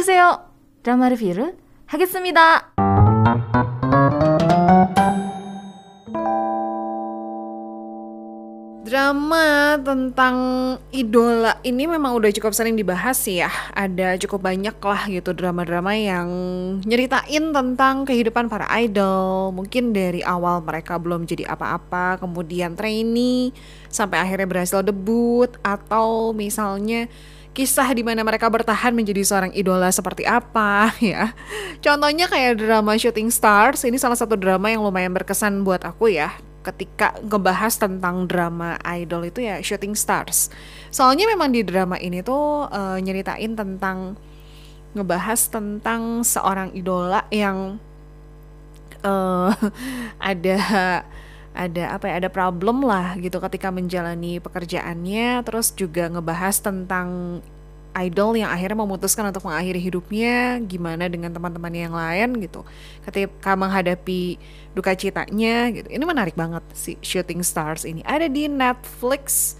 오세요. 드라마 리뷰를 하겠습니다. Drama tentang idola ini memang udah cukup sering dibahas sih ya. Ada cukup banyak lah gitu drama-drama yang nyeritain tentang kehidupan para idol. Mungkin dari awal mereka belum jadi apa-apa, kemudian trainee, sampai akhirnya berhasil debut, atau misalnya kisah di mana mereka bertahan menjadi seorang idola seperti apa ya. Contohnya kayak drama Shooting Stars, ini salah satu drama yang lumayan berkesan buat aku ya ketika ngebahas tentang drama idol itu ya Shooting Stars. Soalnya memang di drama ini tuh uh, nyeritain tentang ngebahas tentang seorang idola yang uh, ada ada apa ya ada problem lah gitu ketika menjalani pekerjaannya terus juga ngebahas tentang idol yang akhirnya memutuskan untuk mengakhiri hidupnya gimana dengan teman-teman yang lain gitu. Ketika menghadapi duka citanya gitu. Ini menarik banget si Shooting Stars ini. Ada di Netflix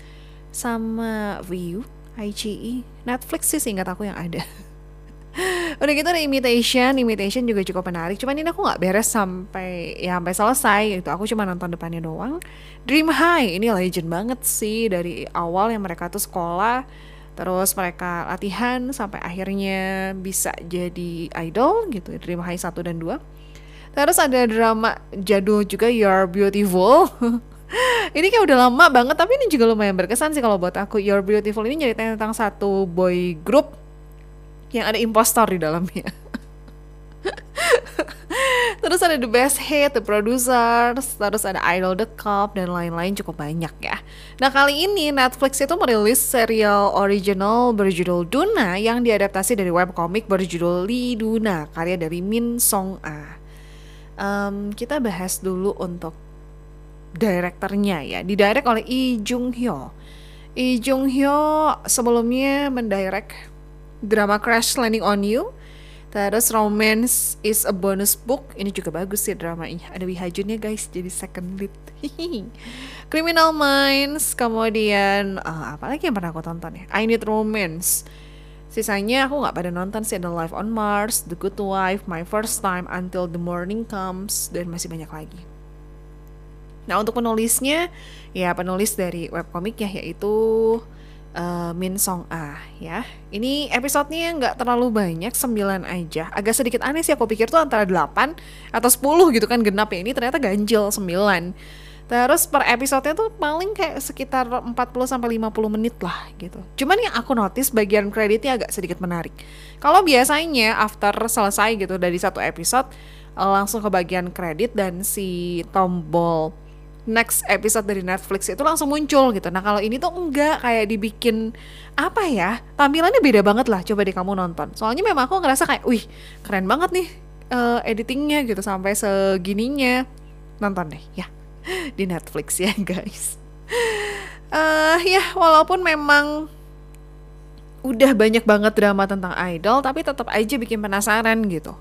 sama View ICE Netflix sih seingat aku yang ada udah gitu ada imitation imitation juga cukup menarik. Cuman ini aku nggak beres sampai ya sampai selesai gitu. Aku cuma nonton depannya doang. Dream High ini legend banget sih. Dari awal yang mereka tuh sekolah terus mereka latihan sampai akhirnya bisa jadi idol gitu Dream High 1 dan 2 terus ada drama jadul juga You're Beautiful. Ini kayak udah lama banget tapi ini juga lumayan berkesan sih kalau buat aku. You're Beautiful ini nyeritain tentang satu boy group yang ada impostor di dalamnya. terus ada The Best Hit, The Producers, terus ada Idol The Cup, dan lain-lain cukup banyak ya. Nah kali ini Netflix itu merilis serial original berjudul Duna yang diadaptasi dari webcomic berjudul Lee Duna, karya dari Min Song A. Um, kita bahas dulu untuk direkturnya ya, didirect oleh Lee Jung Hyo. Lee Jung Hyo sebelumnya mendirect drama Crash Landing on You. Terus Romance is a Bonus Book. Ini juga bagus sih dramanya. Ada Wihajun ya guys jadi second lead. Criminal Minds Kemudian uh, Apa lagi yang pernah aku tonton ya? I Need Romance. Sisanya aku gak pada nonton sih Ada Life on Mars The Good Wife My First Time Until the Morning Comes Dan masih banyak lagi. Nah untuk penulisnya Ya penulis dari webkomiknya yaitu uh, Min Song A ya. Ini episodenya nggak terlalu banyak, 9 aja. Agak sedikit aneh sih aku pikir tuh antara 8 atau 10 gitu kan genap ya. Ini ternyata ganjil 9. Terus per episodenya tuh paling kayak sekitar 40 sampai 50 menit lah gitu. Cuman yang aku notice bagian kreditnya agak sedikit menarik. Kalau biasanya after selesai gitu dari satu episode langsung ke bagian kredit dan si tombol next episode dari Netflix itu langsung muncul gitu. Nah kalau ini tuh enggak kayak dibikin apa ya tampilannya beda banget lah. Coba deh kamu nonton. Soalnya memang aku ngerasa kayak, wih keren banget nih uh, editingnya gitu sampai segininya. Nonton deh ya di Netflix ya guys. Uh, ya walaupun memang udah banyak banget drama tentang idol tapi tetap aja bikin penasaran gitu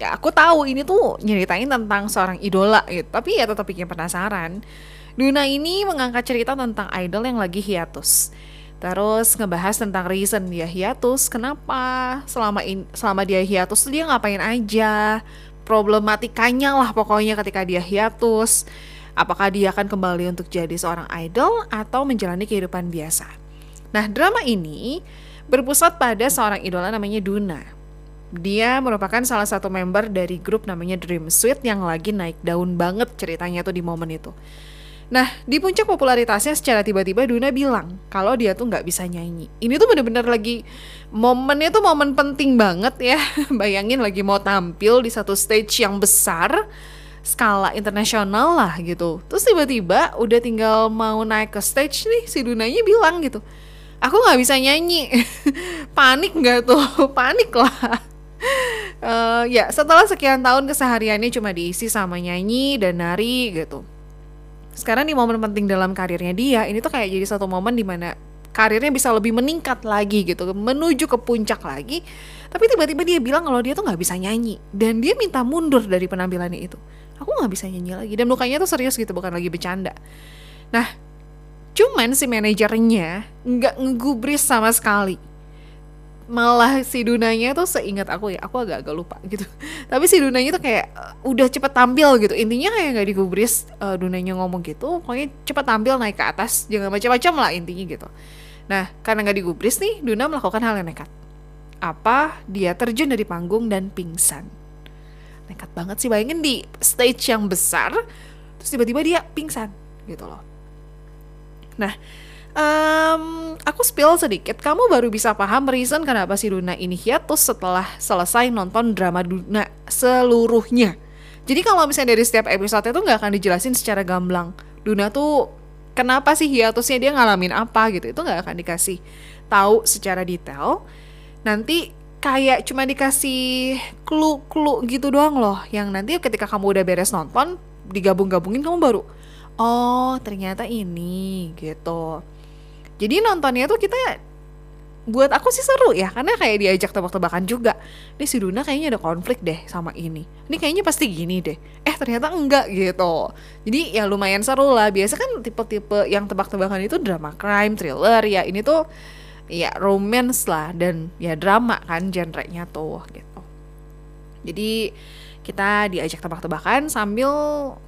ya aku tahu ini tuh nyeritain tentang seorang idola gitu tapi ya tetap bikin penasaran. Duna ini mengangkat cerita tentang idol yang lagi hiatus. Terus ngebahas tentang reason dia hiatus kenapa selama in, selama dia hiatus dia ngapain aja? Problematikanya lah pokoknya ketika dia hiatus. Apakah dia akan kembali untuk jadi seorang idol atau menjalani kehidupan biasa? Nah drama ini berpusat pada seorang idola namanya Duna dia merupakan salah satu member dari grup namanya Dream Suite yang lagi naik daun banget ceritanya tuh di momen itu. Nah, di puncak popularitasnya secara tiba-tiba Duna bilang kalau dia tuh nggak bisa nyanyi. Ini tuh bener-bener lagi momennya tuh momen penting banget ya. Bayangin lagi mau tampil di satu stage yang besar, skala internasional lah gitu. Terus tiba-tiba udah tinggal mau naik ke stage nih, si Dunanya bilang gitu, aku nggak bisa nyanyi. Panik nggak tuh? Panik lah uh, ya setelah sekian tahun kesehariannya cuma diisi sama nyanyi dan nari gitu. Sekarang di momen penting dalam karirnya dia ini tuh kayak jadi satu momen di mana karirnya bisa lebih meningkat lagi gitu menuju ke puncak lagi. Tapi tiba-tiba dia bilang kalau dia tuh nggak bisa nyanyi dan dia minta mundur dari penampilannya itu. Aku nggak bisa nyanyi lagi dan mukanya tuh serius gitu bukan lagi bercanda. Nah cuman si manajernya nggak ngegubris sama sekali malah si Dunanya tuh seingat aku ya aku agak-agak lupa gitu. Tapi si Dunanya tuh kayak uh, udah cepet tampil gitu. Intinya kayak nggak digubris uh, Dunanya ngomong gitu pokoknya cepet tampil naik ke atas jangan macam-macam lah intinya gitu. Nah karena nggak digubris nih Duna melakukan hal yang nekat. Apa? Dia terjun dari panggung dan pingsan. Nekat banget sih bayangin di stage yang besar terus tiba-tiba dia pingsan gitu loh. Nah Um, aku spill sedikit, kamu baru bisa paham reason kenapa si Duna ini hiatus setelah selesai nonton drama Duna seluruhnya. Jadi kalau misalnya dari setiap episode itu nggak akan dijelasin secara gamblang. Duna tuh kenapa sih hiatusnya dia ngalamin apa gitu, itu nggak akan dikasih tahu secara detail. Nanti kayak cuma dikasih clue-clue gitu doang loh, yang nanti ketika kamu udah beres nonton, digabung-gabungin kamu baru, oh ternyata ini gitu jadi nontonnya tuh kita buat aku sih seru ya karena kayak diajak tebak-tebakan juga. Ini si Duna kayaknya ada konflik deh sama ini. Ini kayaknya pasti gini deh. Eh ternyata enggak gitu. Jadi ya lumayan seru lah. Biasa kan tipe-tipe yang tebak-tebakan itu drama crime thriller ya ini tuh ya romance lah dan ya drama kan genrenya tuh gitu. Jadi kita diajak tebak-tebakan sambil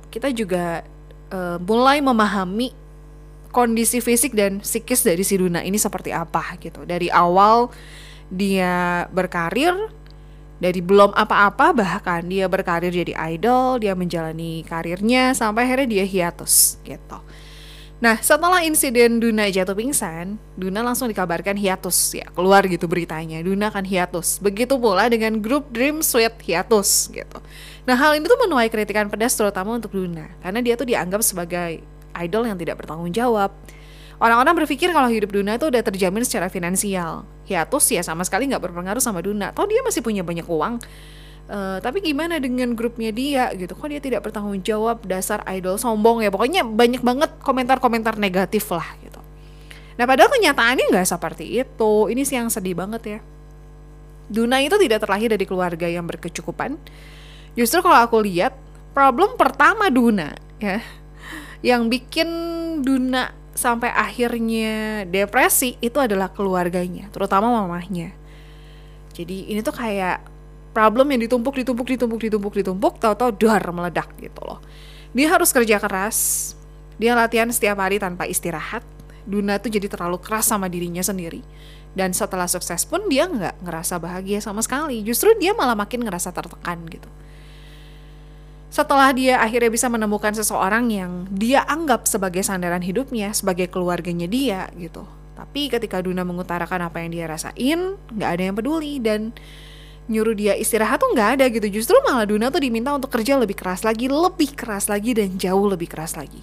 kita juga uh, mulai memahami kondisi fisik dan psikis dari si Duna ini seperti apa gitu. Dari awal dia berkarir dari belum apa-apa bahkan dia berkarir jadi idol, dia menjalani karirnya sampai akhirnya dia hiatus gitu. Nah, setelah insiden Duna jatuh pingsan, Duna langsung dikabarkan hiatus ya, keluar gitu beritanya. Duna akan hiatus. Begitu pula dengan grup Dream Sweet hiatus gitu. Nah, hal ini tuh menuai kritikan pedas terutama untuk Duna karena dia tuh dianggap sebagai idol yang tidak bertanggung jawab. Orang-orang berpikir kalau hidup Duna itu udah terjamin secara finansial. Hiatus ya sama sekali nggak berpengaruh sama Duna. Tahu dia masih punya banyak uang. Uh, tapi gimana dengan grupnya dia gitu? Kok dia tidak bertanggung jawab dasar idol sombong ya? Pokoknya banyak banget komentar-komentar negatif lah gitu. Nah padahal kenyataannya nggak seperti itu. Ini sih yang sedih banget ya. Duna itu tidak terlahir dari keluarga yang berkecukupan. Justru kalau aku lihat problem pertama Duna ya yang bikin Duna sampai akhirnya depresi itu adalah keluarganya, terutama mamahnya. Jadi ini tuh kayak problem yang ditumpuk, ditumpuk, ditumpuk, ditumpuk, ditumpuk, tahu-tahu dar meledak gitu loh. Dia harus kerja keras, dia latihan setiap hari tanpa istirahat. Duna tuh jadi terlalu keras sama dirinya sendiri. Dan setelah sukses pun dia nggak ngerasa bahagia sama sekali. Justru dia malah makin ngerasa tertekan gitu setelah dia akhirnya bisa menemukan seseorang yang dia anggap sebagai sandaran hidupnya, sebagai keluarganya dia gitu. Tapi ketika Duna mengutarakan apa yang dia rasain, nggak ada yang peduli dan nyuruh dia istirahat tuh nggak ada gitu. Justru malah Duna tuh diminta untuk kerja lebih keras lagi, lebih keras lagi dan jauh lebih keras lagi.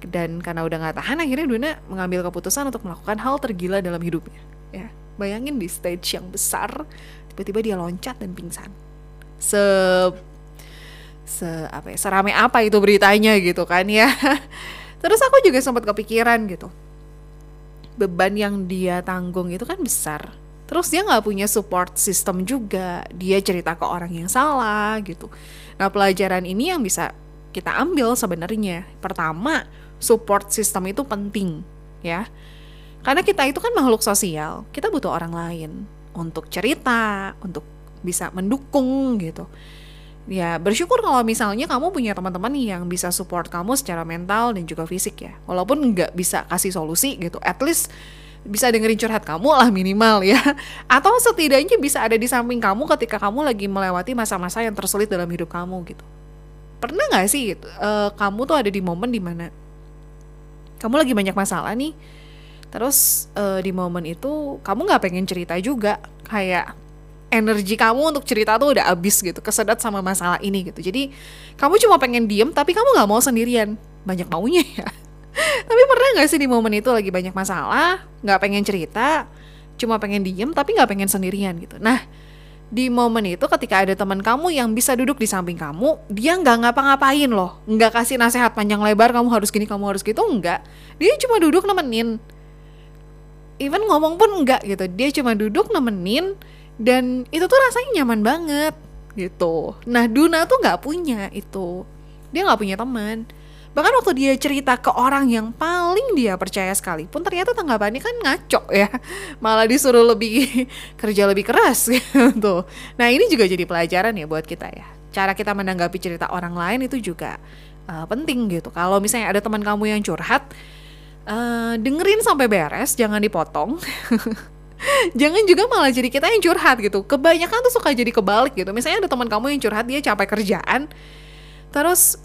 Dan karena udah nggak tahan, akhirnya Duna mengambil keputusan untuk melakukan hal tergila dalam hidupnya. Ya, bayangin di stage yang besar, tiba-tiba dia loncat dan pingsan. Se se apa ya serame apa itu beritanya gitu kan ya. Terus aku juga sempat kepikiran gitu. Beban yang dia tanggung itu kan besar. Terus dia nggak punya support system juga. Dia cerita ke orang yang salah gitu. Nah pelajaran ini yang bisa kita ambil sebenarnya. Pertama support system itu penting ya. Karena kita itu kan makhluk sosial. Kita butuh orang lain untuk cerita untuk bisa mendukung gitu ya bersyukur kalau misalnya kamu punya teman-teman yang bisa support kamu secara mental dan juga fisik ya. Walaupun nggak bisa kasih solusi gitu at least bisa dengerin curhat kamu lah minimal ya. Atau setidaknya bisa ada di samping kamu ketika kamu lagi melewati masa-masa yang tersulit dalam hidup kamu gitu. Pernah nggak sih gitu, uh, kamu tuh ada di momen di mana kamu lagi banyak masalah nih terus uh, di momen itu kamu nggak pengen cerita juga kayak energi kamu untuk cerita tuh udah abis gitu kesedot sama masalah ini gitu. Jadi kamu cuma pengen diem tapi kamu nggak mau sendirian. Banyak maunya ya. Tapi pernah nggak sih di momen itu lagi banyak masalah nggak pengen cerita cuma pengen diem tapi nggak pengen sendirian gitu. Nah di momen itu ketika ada teman kamu yang bisa duduk di samping kamu dia nggak ngapa-ngapain loh. Nggak kasih nasihat panjang lebar kamu harus gini kamu harus gitu enggak dia cuma duduk nemenin. Even ngomong pun enggak gitu. Dia cuma duduk nemenin dan itu tuh rasanya nyaman banget gitu nah Duna tuh nggak punya itu dia nggak punya teman Bahkan waktu dia cerita ke orang yang paling dia percaya sekalipun ternyata tanggapannya kan ngaco ya. Malah disuruh lebih kerja lebih keras gitu. Nah, ini juga jadi pelajaran ya buat kita ya. Cara kita menanggapi cerita orang lain itu juga uh, penting gitu. Kalau misalnya ada teman kamu yang curhat, uh, dengerin sampai beres, jangan dipotong. Jangan juga malah jadi kita yang curhat gitu. Kebanyakan tuh suka jadi kebalik gitu. Misalnya ada teman kamu yang curhat dia capek kerjaan, terus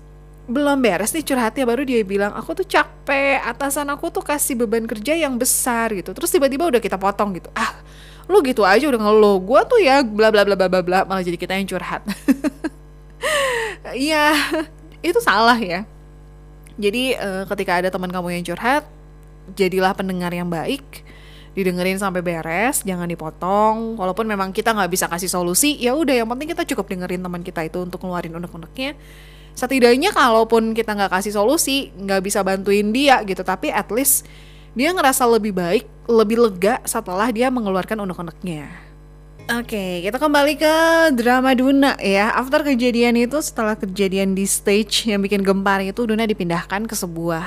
belum beres nih curhatnya baru dia bilang aku tuh capek atasan aku tuh kasih beban kerja yang besar gitu. Terus tiba-tiba udah kita potong gitu. Ah lu gitu aja udah ngeluh. Gue tuh ya bla bla bla bla bla bla malah jadi kita yang curhat. Iya itu salah ya. Jadi uh, ketika ada teman kamu yang curhat jadilah pendengar yang baik didengerin sampai beres jangan dipotong. Walaupun memang kita nggak bisa kasih solusi ya udah yang penting kita cukup dengerin teman kita itu untuk ngeluarin unek-uneknya. Setidaknya kalaupun kita nggak kasih solusi nggak bisa bantuin dia gitu tapi at least dia ngerasa lebih baik lebih lega setelah dia mengeluarkan unek-uneknya. Oke, okay, kita kembali ke drama Duna ya. After kejadian itu, setelah kejadian di stage yang bikin gempar itu, Duna dipindahkan ke sebuah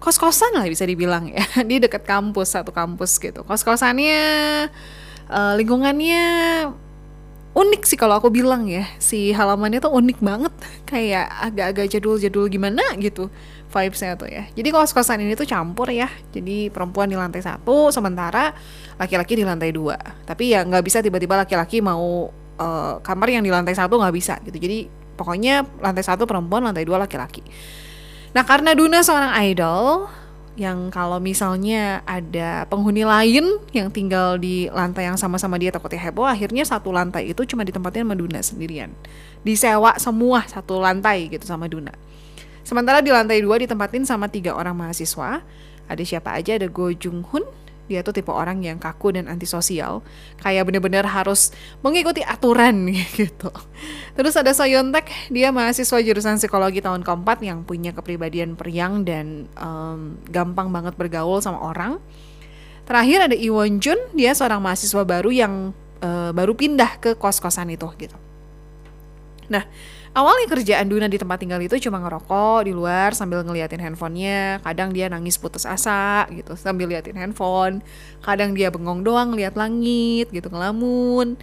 kos-kosan lah bisa dibilang ya. Di dekat kampus, satu kampus gitu. Kos-kosannya, uh, lingkungannya unik sih kalau aku bilang ya. Si halamannya tuh unik banget kayak agak-agak jadul-jadul gimana gitu vibesnya tuh ya. Jadi kos kosan ini tuh campur ya. Jadi perempuan di lantai satu sementara laki-laki di lantai dua. Tapi ya nggak bisa tiba-tiba laki-laki mau uh, kamar yang di lantai satu nggak bisa gitu. Jadi pokoknya lantai satu perempuan lantai dua laki-laki nah karena Duna seorang idol yang kalau misalnya ada penghuni lain yang tinggal di lantai yang sama-sama dia takutnya heboh akhirnya satu lantai itu cuma ditempatin sama Duna sendirian. Disewa semua satu lantai gitu sama Duna. Sementara di lantai dua ditempatin sama tiga orang mahasiswa. Ada siapa aja? Ada Go Jung Hoon dia tuh tipe orang yang kaku dan antisosial. Kayak bener-bener harus mengikuti aturan gitu. Terus ada Soyontek dia mahasiswa jurusan psikologi tahun keempat yang punya kepribadian periang dan um, gampang banget bergaul sama orang. Terakhir ada Iwon Jun dia seorang mahasiswa baru yang uh, baru pindah ke kos-kosan itu gitu. Nah Awalnya kerjaan Duna di tempat tinggal itu cuma ngerokok di luar sambil ngeliatin handphonenya. Kadang dia nangis putus asa gitu sambil liatin handphone. Kadang dia bengong doang lihat langit gitu ngelamun.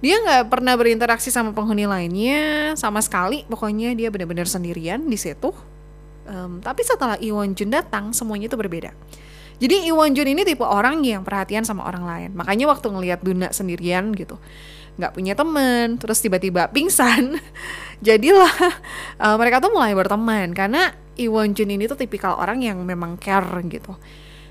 Dia nggak pernah berinteraksi sama penghuni lainnya sama sekali. Pokoknya dia benar-benar sendirian di situ. Um, tapi setelah Iwon Jun datang semuanya itu berbeda. Jadi Iwon Jun ini tipe orang yang perhatian sama orang lain. Makanya waktu ngelihat Duna sendirian gitu, nggak punya temen terus tiba-tiba pingsan. Jadilah uh, mereka tuh mulai berteman karena Iwon Jun ini tuh tipikal orang yang memang care gitu.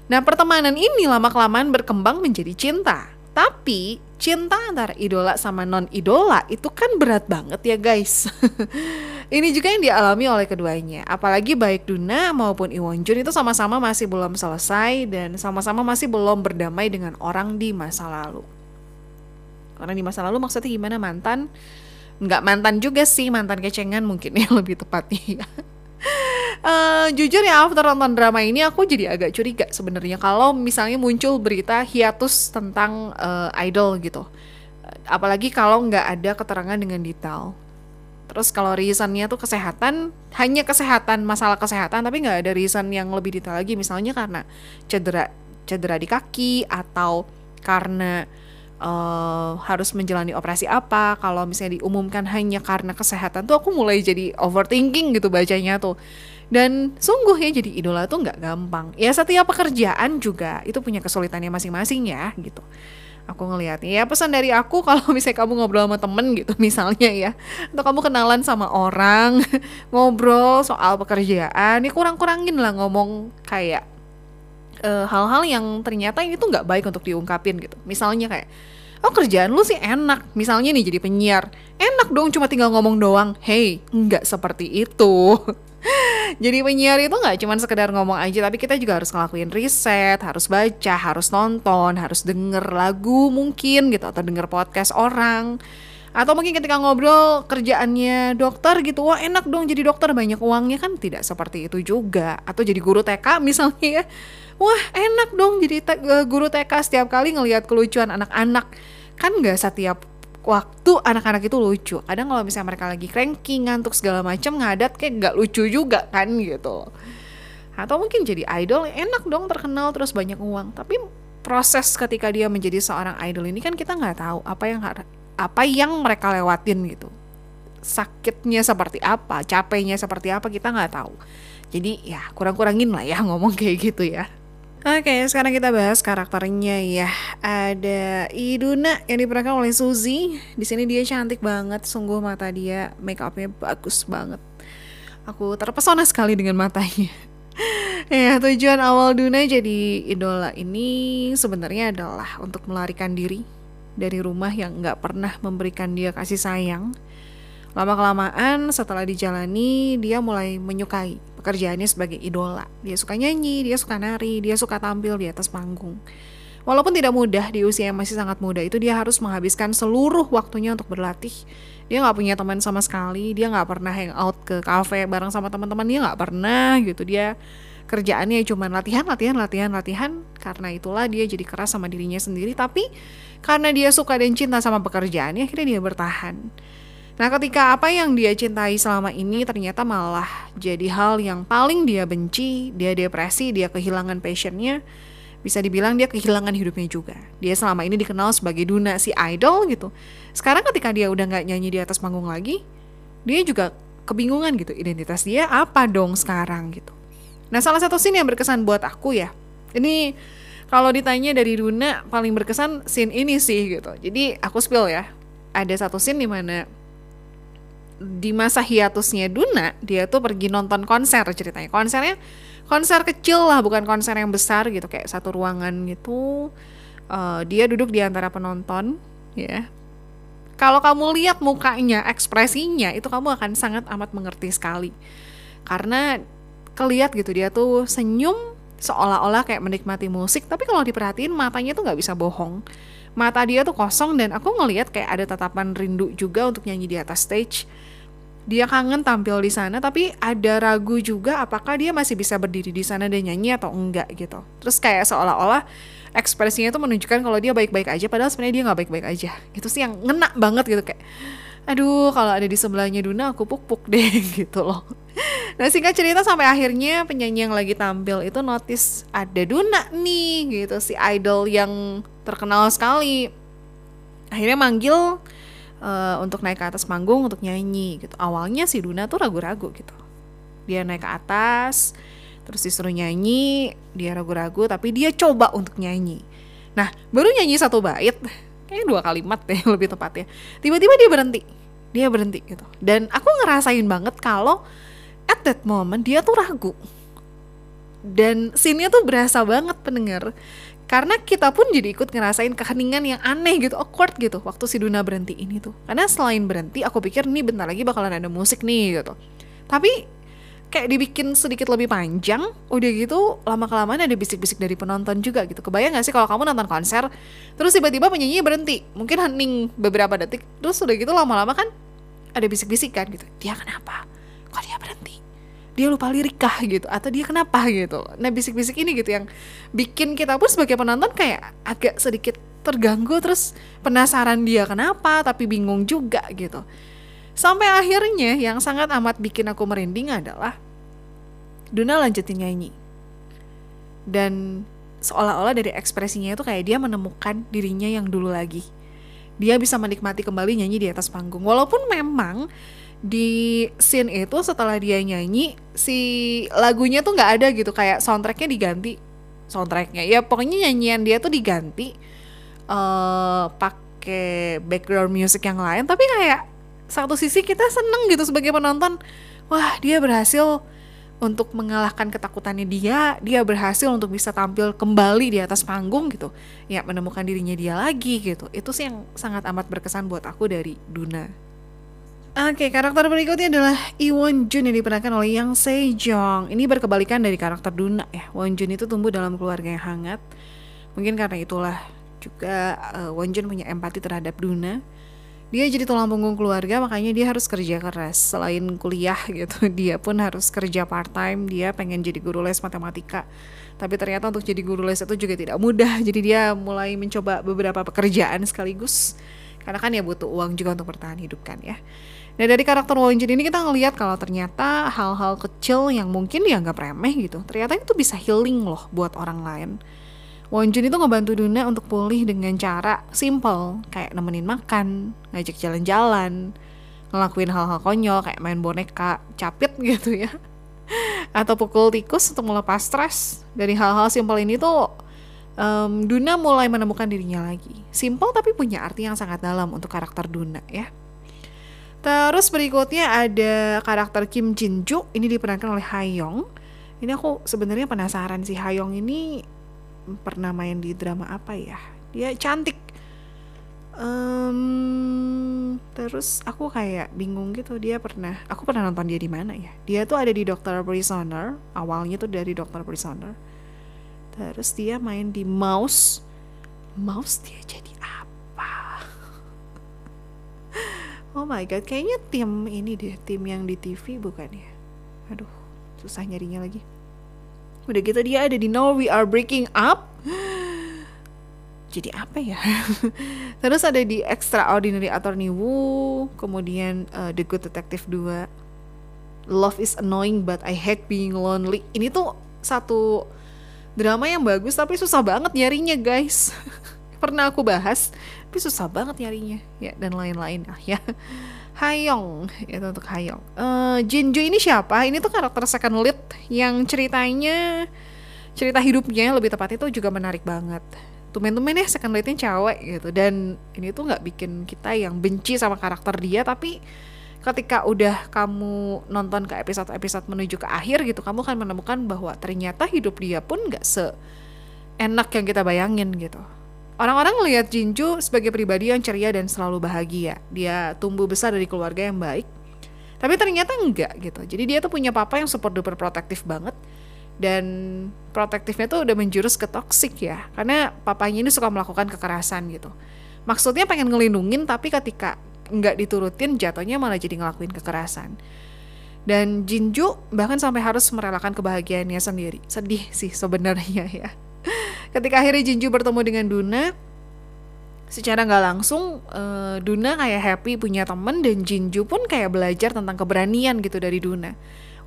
Nah pertemanan ini lama kelamaan berkembang menjadi cinta. Tapi cinta antara idola sama non idola itu kan berat banget ya guys. Ini juga yang dialami oleh keduanya. Apalagi baik Duna maupun Iwon Jun itu sama-sama masih belum selesai dan sama-sama masih belum berdamai dengan orang di masa lalu karena di masa lalu maksudnya gimana mantan nggak mantan juga sih mantan kecengan mungkin ya lebih tepatnya uh, jujur ya after nonton drama ini aku jadi agak curiga sebenarnya kalau misalnya muncul berita hiatus tentang uh, idol gitu. Apalagi kalau nggak ada keterangan dengan detail. Terus kalau reasonnya tuh kesehatan hanya kesehatan masalah kesehatan tapi nggak ada reason yang lebih detail lagi. Misalnya karena cedera cedera di kaki atau karena uh, harus menjalani operasi apa kalau misalnya diumumkan hanya karena kesehatan tuh aku mulai jadi overthinking gitu bacanya tuh. Dan sungguh ya jadi idola tuh nggak gampang. Ya setiap pekerjaan juga itu punya kesulitannya masing-masing ya gitu. Aku ngelihatnya ya pesan dari aku kalau misalnya kamu ngobrol sama temen gitu misalnya ya atau kamu kenalan sama orang ngobrol soal pekerjaan ya kurang-kurangin lah ngomong kayak uh, hal-hal yang ternyata ini tuh nggak baik untuk diungkapin gitu. Misalnya kayak oh kerjaan lu sih enak. Misalnya nih jadi penyiar enak dong cuma tinggal ngomong doang. Hey nggak seperti itu. Jadi penyiar itu nggak cuma sekedar ngomong aja tapi kita juga harus ngelakuin riset harus baca harus nonton harus denger lagu mungkin gitu atau denger podcast orang. Atau mungkin ketika ngobrol kerjaannya dokter gitu wah enak dong jadi dokter banyak uangnya. Kan tidak seperti itu juga. Atau jadi guru TK misalnya. ya wah enak dong jadi te guru TK setiap kali ngelihat kelucuan anak-anak kan nggak setiap waktu anak-anak itu lucu. Kadang kalau misalnya mereka lagi cranky, ngantuk segala macam ngadat kayak nggak lucu juga kan gitu. Atau mungkin jadi idol enak dong terkenal terus banyak uang. Tapi proses ketika dia menjadi seorang idol ini kan kita nggak tahu apa yang apa yang mereka lewatin gitu. Sakitnya seperti apa, capeknya seperti apa kita nggak tahu. Jadi ya kurang-kurangin lah ya ngomong kayak gitu ya. Oke, sekarang kita bahas karakternya ya. Ada Iduna yang diperankan oleh Suzy. Di sini dia cantik banget, sungguh mata dia make upnya bagus banget. Aku terpesona sekali dengan matanya. ya, tujuan awal Duna jadi idola ini sebenarnya adalah untuk melarikan diri dari rumah yang nggak pernah memberikan dia kasih sayang. Lama-kelamaan setelah dijalani, dia mulai menyukai pekerjaannya sebagai idola. Dia suka nyanyi, dia suka nari, dia suka tampil di atas panggung. Walaupun tidak mudah di usia yang masih sangat muda itu dia harus menghabiskan seluruh waktunya untuk berlatih. Dia nggak punya teman sama sekali, dia nggak pernah hang out ke cafe bareng sama teman-teman dia nggak pernah gitu. Dia kerjaannya cuma latihan, latihan, latihan, latihan. Karena itulah dia jadi keras sama dirinya sendiri. Tapi karena dia suka dan cinta sama pekerjaannya, akhirnya dia bertahan. Nah, ketika apa yang dia cintai selama ini ternyata malah jadi hal yang paling dia benci, dia depresi, dia kehilangan passionnya, bisa dibilang dia kehilangan hidupnya juga. Dia selama ini dikenal sebagai Duna si idol gitu. Sekarang ketika dia udah nggak nyanyi di atas panggung lagi, dia juga kebingungan gitu identitas dia apa dong sekarang gitu. Nah, salah satu scene yang berkesan buat aku ya, ini kalau ditanya dari Duna paling berkesan scene ini sih gitu. Jadi aku spill ya, ada satu scene di mana di masa hiatusnya Duna dia tuh pergi nonton konser ceritanya. Konsernya konser kecil lah bukan konser yang besar gitu kayak satu ruangan gitu. Uh, dia duduk di antara penonton ya. Kalau kamu lihat mukanya ekspresinya itu kamu akan sangat amat mengerti sekali. Karena keliat gitu dia tuh senyum seolah-olah kayak menikmati musik tapi kalau diperhatiin matanya tuh nggak bisa bohong. Mata dia tuh kosong dan aku ngelihat kayak ada tatapan rindu juga untuk nyanyi di atas stage dia kangen tampil di sana tapi ada ragu juga apakah dia masih bisa berdiri di sana dan nyanyi atau enggak gitu. Terus kayak seolah-olah ekspresinya itu menunjukkan kalau dia baik-baik aja padahal sebenarnya dia nggak baik-baik aja. Itu sih yang ngena banget gitu kayak aduh kalau ada di sebelahnya Duna aku puk-puk deh gitu loh. Nah singkat cerita sampai akhirnya penyanyi yang lagi tampil itu notice ada Duna nih gitu si idol yang terkenal sekali. Akhirnya manggil uh, untuk naik ke atas panggung untuk nyanyi gitu. Awalnya si Duna tuh ragu-ragu gitu. Dia naik ke atas terus disuruh nyanyi, dia ragu-ragu tapi dia coba untuk nyanyi. Nah, baru nyanyi satu bait, kayaknya dua kalimat deh lebih tepatnya. Tiba-tiba dia berhenti. Dia berhenti gitu. Dan aku ngerasain banget kalau at that moment dia tuh ragu dan scene-nya tuh berasa banget pendengar karena kita pun jadi ikut ngerasain keheningan yang aneh gitu awkward gitu waktu si Duna berhenti ini tuh. Karena selain berhenti aku pikir nih bentar lagi bakalan ada musik nih gitu. Tapi kayak dibikin sedikit lebih panjang udah gitu lama kelamaan ada bisik-bisik dari penonton juga gitu. Kebayang gak sih kalau kamu nonton konser terus tiba-tiba penyanyi berhenti mungkin hening beberapa detik terus udah gitu lama-lama kan ada bisik-bisik kan gitu. Dia kenapa? Kok dia berhenti dia lupa lirik kah gitu atau dia kenapa gitu. Nah bisik-bisik ini gitu yang bikin kita pun sebagai penonton kayak agak sedikit terganggu terus penasaran dia kenapa tapi bingung juga gitu. Sampai akhirnya yang sangat amat bikin aku merinding adalah Duna lanjutin nyanyi. Dan seolah-olah dari ekspresinya itu kayak dia menemukan dirinya yang dulu lagi. Dia bisa menikmati kembali nyanyi di atas panggung. Walaupun memang di scene itu setelah dia nyanyi si lagunya tuh nggak ada gitu kayak soundtracknya diganti soundtracknya ya pokoknya nyanyian dia tuh diganti uh, pakai background music yang lain tapi kayak satu sisi kita seneng gitu sebagai penonton wah dia berhasil untuk mengalahkan ketakutannya dia, dia berhasil untuk bisa tampil kembali di atas panggung gitu. Ya, menemukan dirinya dia lagi gitu. Itu sih yang sangat amat berkesan buat aku dari Duna. Oke, karakter berikutnya adalah Iwon Jun yang diperankan oleh Yang Sejong. Ini berkebalikan dari karakter Duna ya. Won Jun itu tumbuh dalam keluarga yang hangat. Mungkin karena itulah juga uh, Won Jun punya empati terhadap Duna. Dia jadi tulang punggung keluarga, makanya dia harus kerja keras. Selain kuliah gitu, dia pun harus kerja part time. Dia pengen jadi guru les matematika. Tapi ternyata untuk jadi guru les itu juga tidak mudah. Jadi dia mulai mencoba beberapa pekerjaan sekaligus karena kan ya butuh uang juga untuk bertahan hidup kan ya Nah dari karakter Wonjin ini kita ngelihat kalau ternyata hal-hal kecil yang mungkin dianggap remeh gitu, ternyata itu bisa healing loh buat orang lain. Wonjun itu ngebantu Duna untuk pulih dengan cara simple, kayak nemenin makan, ngajak jalan-jalan, ngelakuin hal-hal konyol kayak main boneka, capit gitu ya. Atau pukul tikus untuk melepas stres. Dari hal-hal simple ini tuh um, Duna mulai menemukan dirinya lagi. Simple tapi punya arti yang sangat dalam untuk karakter Duna ya. Terus berikutnya ada karakter Kim Jin Ju, ini diperankan oleh Hayong. Ini aku sebenarnya penasaran sih Hayong ini pernah main di drama apa ya? Dia cantik. Um, terus aku kayak bingung gitu dia pernah aku pernah nonton dia di mana ya dia tuh ada di Doctor Prisoner awalnya tuh dari Doctor Prisoner terus dia main di Mouse Mouse dia jadi Oh my god, kayaknya tim ini deh, tim yang di TV bukan ya? Aduh, susah nyarinya lagi. Udah gitu dia ada di Now We Are Breaking Up. Jadi apa ya? Terus ada di Extraordinary Attorney Woo, kemudian uh, The Good Detective 2. Love is annoying but I hate being lonely. Ini tuh satu drama yang bagus tapi susah banget nyarinya, guys. Pernah aku bahas tapi susah banget nyarinya. Ya dan lain-lain. Ah ya. Hayong. Itu untuk Hayong. Uh, Jinju ini siapa? Ini tuh karakter second lead yang ceritanya cerita hidupnya lebih tepat itu juga menarik banget. Tumen-tumen ya second leadnya cewek gitu. Dan ini tuh nggak bikin kita yang benci sama karakter dia tapi ketika udah kamu nonton ke episode-episode menuju ke akhir gitu kamu akan menemukan bahwa ternyata hidup dia pun nggak se enak yang kita bayangin gitu Orang-orang melihat Jinju sebagai pribadi yang ceria dan selalu bahagia. Dia tumbuh besar dari keluarga yang baik. Tapi ternyata enggak gitu. Jadi dia tuh punya papa yang super duper protektif banget. Dan protektifnya tuh udah menjurus ke toxic ya. Karena papanya ini suka melakukan kekerasan gitu. Maksudnya pengen ngelindungin tapi ketika nggak diturutin jatuhnya malah jadi ngelakuin kekerasan. Dan Jinju bahkan sampai harus merelakan kebahagiaannya sendiri. Sedih sih sebenarnya ya. Ketika akhirnya Jinju bertemu dengan Duna, secara nggak langsung uh, Duna kayak happy punya temen dan Jinju pun kayak belajar tentang keberanian gitu dari Duna.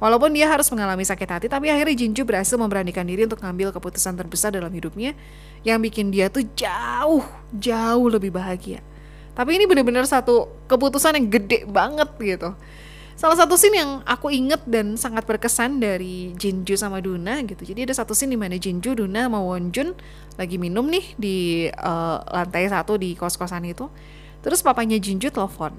Walaupun dia harus mengalami sakit hati, tapi akhirnya Jinju berhasil memberanikan diri untuk ngambil keputusan terbesar dalam hidupnya yang bikin dia tuh jauh, jauh lebih bahagia. Tapi ini bener-bener satu keputusan yang gede banget gitu. Salah satu scene yang aku inget dan sangat berkesan dari Jinju sama Duna gitu. Jadi ada satu scene di mana Jinju, Duna sama Wonjun lagi minum nih di uh, lantai satu di kos-kosan itu. Terus papanya Jinju telepon.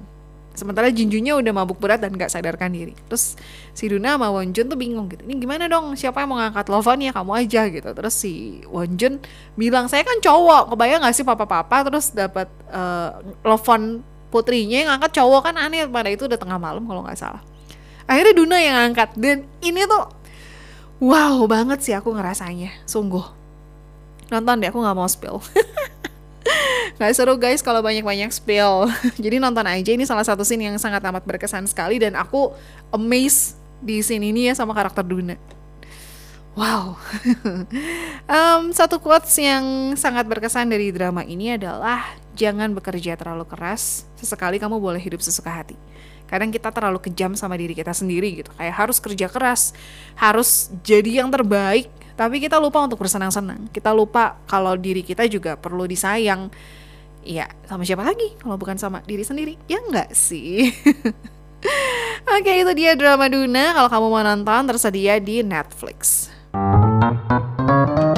Sementara Jinjunya udah mabuk berat dan gak sadarkan diri. Terus si Duna sama Wonjun tuh bingung gitu. Ini gimana dong? Siapa yang mau ngangkat telepon ya kamu aja gitu. Terus si Wonjun bilang saya kan cowok. Kebayang gak sih papa-papa terus dapat uh, telepon putrinya yang angkat cowok kan aneh pada itu udah tengah malam kalau nggak salah. Akhirnya Duna yang angkat dan ini tuh wow banget sih aku ngerasanya sungguh. Nonton deh aku nggak mau spill. Nggak seru guys kalau banyak-banyak spill. Jadi nonton aja ini salah satu scene yang sangat amat berkesan sekali dan aku amazed di scene ini ya sama karakter Duna Wow, um, satu quotes yang sangat berkesan dari drama ini adalah jangan bekerja terlalu keras, sesekali kamu boleh hidup sesuka hati. Kadang kita terlalu kejam sama diri kita sendiri gitu, kayak harus kerja keras, harus jadi yang terbaik, tapi kita lupa untuk bersenang-senang. Kita lupa kalau diri kita juga perlu disayang. Ya, sama siapa lagi kalau bukan sama diri sendiri? Ya enggak sih. Oke, itu dia drama Duna. Kalau kamu mau nonton, tersedia di Netflix. Thank you.